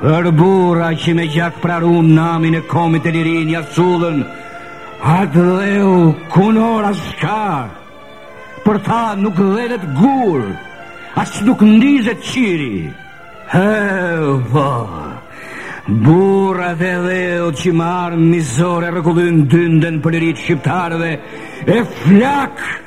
Për burra që me gjak prarun namin e komit e lirin ja sullën, atdheu kunora s'ka, për ta nuk dhelet gur, as nuk ndizet qiri. He, po, burrat e dheut që m'armë mizore rrokull u dyndën për liri t'shqiptarëve, e flakë,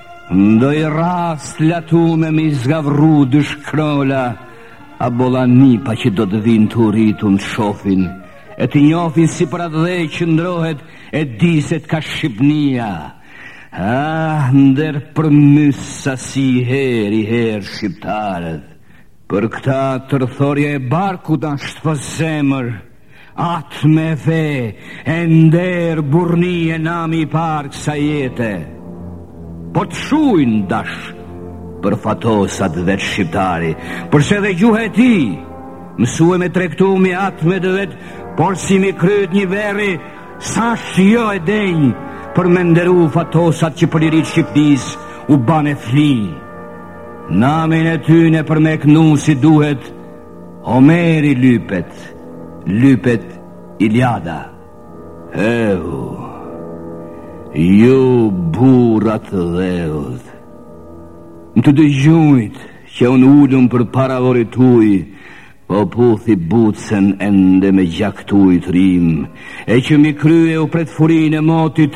Ndoj rrasë latu me i zgavru dy shkrola, abolla nipat që do të vijnë të rritun të shofin, e të njofin si për atdhe qëndrohet e diset ka Shqipnia. Ah, ndër përmys sa si her i her shqiptarët, për këta tërthorja e barkut ashtë po zemër, Atme fe e nder burrni e nami i parë kësaj jete Po të shujnë dash për fatosat veç shqiptari Përse edhe gjuha e tij Mësue me tregtu mi atme të vet Porsi mi kryet një berri S'asht jo e denjë Për me nderu fatosat që për liri t'Shqipnis U banë fli Namin e tyne për me e kënu si duhet Homeri lypet, lypet Iliada. Heu, ju burrat dheut, në të dy gjujt qe unë ulem përpara vorrit tuj, po puthi bucën ende me gjak tuj të rim, e që mi krye u pret furinë e motit,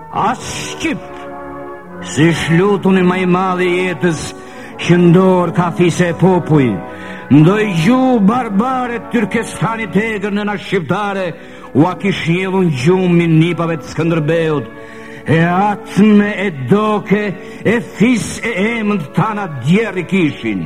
As shqip, s'ish lutun ma i madhi i jetës, që n'dorë ka fise e popuj, ndoj gjuh barbare të tyrkestani të egrë në në shqiptare, ua kish njellun gjumin nipave të Skënderbeut, e atme e doke, e fis e emën të tana djerrë kishin.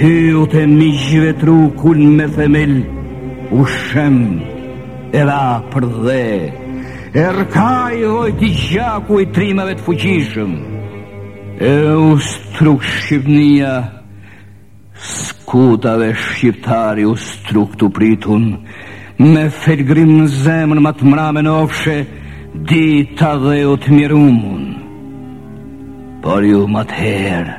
Hyut e miqve tru kul me themel U shem E ra për dhe E rrkajë vojti gjaku i trimave të fuqishëm E u struk shqipnia Skutave shqiptari u struk tu pritun Me felgrim në zemër ma të mramen ofshe t'atdheut të mjerumun Por ju m'atëherë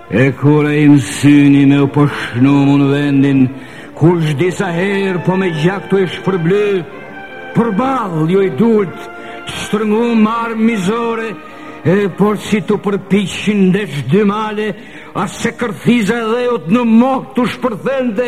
E kur ai msyni me u poshtnumun vendin, kush di sa herë po me gjak tu e shpërbly, përball ju i dult, shtrëngu m'armë mizore, e porsi të përpiqin ndesh dy male, ase kërthiza e dheut në mohë të shpërthente,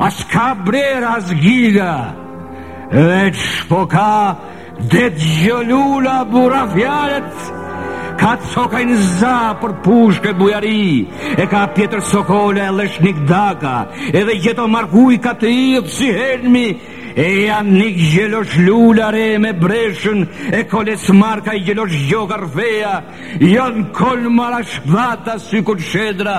A s'ka brerë as gila, veç po ka Ded Gjo Lula burra fjalet, ka Cokaj në za për pushkë e bujari, e ka Pjetër Sokola e Llesh Nik Daka, edhe Gjeto Markuj ka të idhtë si helmi, e janë Nik Gjelosh Lula re me breshën, e Kolec Marka e Gjelosh Gjoka rrfeja, janë Kol Marash Vata sy kulshedra,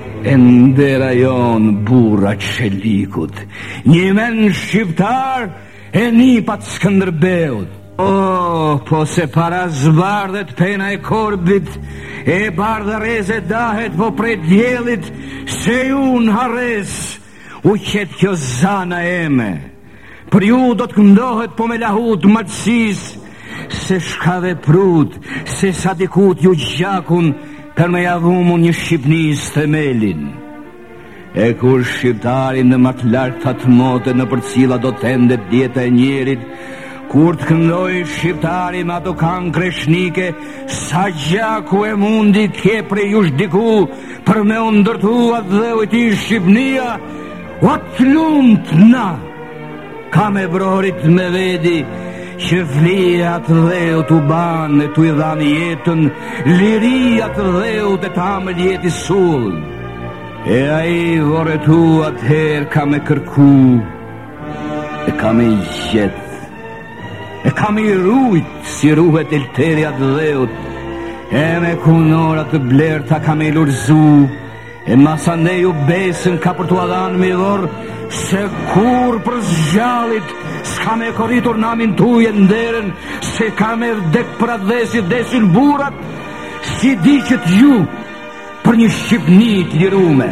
E ndera jonë burra çelikut Njëmend shqiptarë e nipa t'Skënderbeut O, oh, po se para zbardhet pena e korbit E bardha rreze dahet po prej diellit Se ju në harresë U qet kjo zana eme, për ju do të këndohet po me lahutë t'Malësisë, se shka veprut, se sa dikut ju gjakun, për me ja vumun një Shqipnisë themelin. E kur shqiptari në ma të largtat mote nëpër t'cilat do të endet jeta e njerit, Kur të këndojë shqiptari me ato kangë kreshnike, sa gjaku e mundi kje prej jush diku, për me u ndërtu atdheu i tij Shqipnia, o të lumtë na, ka me brorit me vedi, që fli atdheut u banë e tu i dhanë jetën, liri atdheut e t'amël jetë i sullë. E ai vorret tu atëherë ka me kërku, E ka me i gjet E ka me i rujt Si ruhet elteri i atdheut E me kunora të blerta ka me i lulzu E masanej ju besën Ka për t'ua dhanë mi vorr Se kurrë për s'gjallit S'ka me koritur namin tuj e nderën Se ka me vdek për atdhe Si desin burrat Si diqët ju Për një Shqipni t'lirume